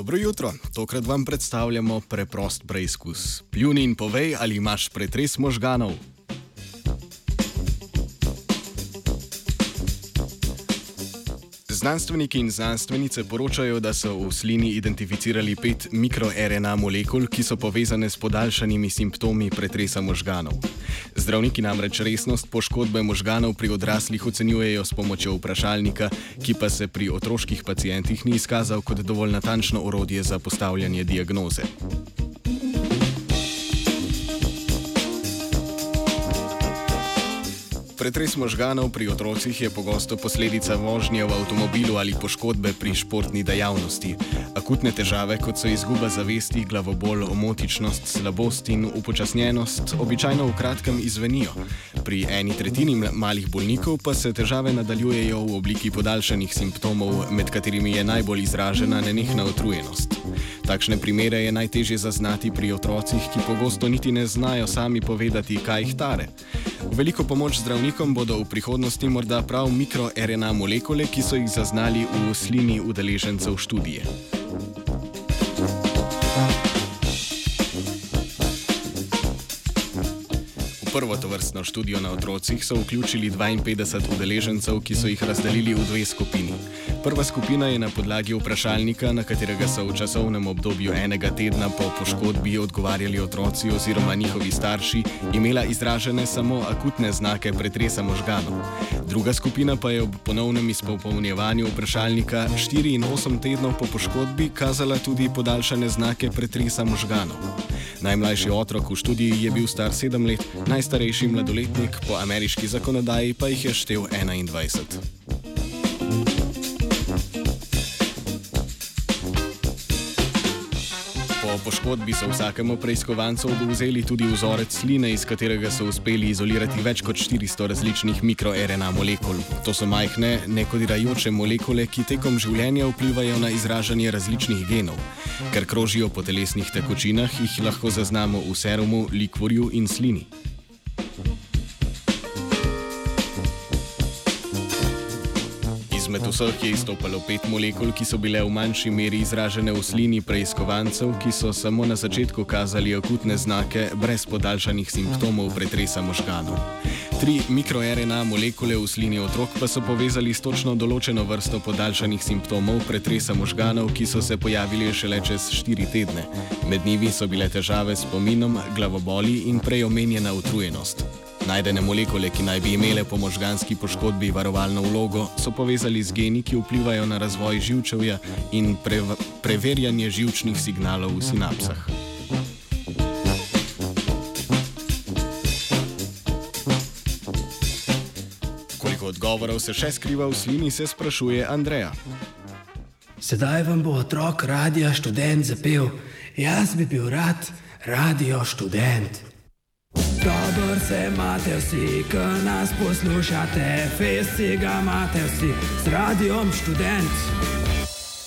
Dobro jutro, tokrat vam predstavljamo preprost preizkus. Pljuni in povej, ali imaš pretres možganov. Znanstveniki in znanstvenice poročajo, da so v slini identificirali pet mikroRNA molekul, ki so povezane s podaljšanimi simptomi pretresa možganov. Zdravniki namreč resnost poškodbe možganov pri odraslih ocenjujejo s pomočjo vprašalnika, ki pa se pri otroških pacijentih ni izkazal kot dovolj natančno orodje za postavljanje diagnoze. Pretres možganov pri otrocih je pogosto posledica vožnje v avtomobilu ali poškodbe pri športni dejavnosti. Akutne težave, kot so izguba zavesti, glavobol, omotičnost, slabost in upočasnjenost, običajno v kratkem izvenijo. Pri eni tretjini malih bolnikov pa se težave nadaljujejo v obliki podaljšanih simptomov, med katerimi je najbolj izražena nenehna utrujenost. Takšne primere je najtežje zaznati pri otrocih, ki pogosto niti ne znajo sami povedati, kaj jih tare. Veliko pomoč zdravnikom bodo v prihodnosti morda prav mikroRNA molekule, ki so jih zaznali v slini udeležencev študije. Prvo tovrstno študijo na otrocih so vključili 52 udeležencev, ki so jih razdelili v dve skupini. Prva skupina je na podlagi vprašalnika, na katerega so v časovnem obdobju enega tedna po poškodbi odgovarjali otroci oziroma njihovi starši, imela izražene samo akutne znake pretresa možganov. Druga skupina pa je ob ponovnem izpolnjevanju vprašalnika 4 in 8 tednov po poškodbi kazala tudi podaljšane znake pretresa možganov. Najmlajši otrok v študiji je bil star 7 let, najstarejši mladoletnik po ameriški zakonodaji pa jih je štev 21. Po poškodbi so vsakemu preiskovancu oduzeli tudi vzorec sline, iz katerega so uspeli izolirati več kot 400 različnih mikroRNA molekul. To so majhne, nekodirajoče molekule, ki tekom življenja vplivajo na izražanje različnih genov. Ker krožijo po telesnih tekočinah, jih lahko zaznamo v serumu, likvorju in slini. Izmed vseh je izstopalo pet molekul, ki so bile v manjši meri izražene v slini preiskovancev, ki so samo na začetku kazali akutne znake brez podaljšanih simptomov pretresa možganov. Tri mikroRNA molekule v slini otrok pa so povezali s točno določeno vrsto podaljšanih simptomov pretresa možganov, ki so se pojavili šele čez štiri tedne. Med njimi so bile težave s pominom, glavoboli in preomenjena utrujenost. Najdene molekule, ki naj bi imele po možganski poškodbi varovalno vlogo, so povezali z geni, ki vplivajo na razvoj živčevja in pre preverjanje živčnih signalov v sinapsah. Koliko odgovorov se še skriva v slini, se sprašuje Andreja. Sedaj vam bo otrok radio študent zapel. Jaz bi bil rad radio študent. Dobro se imate vsi, ki nas poslušate, festi ga imate vsi, s radiom študent.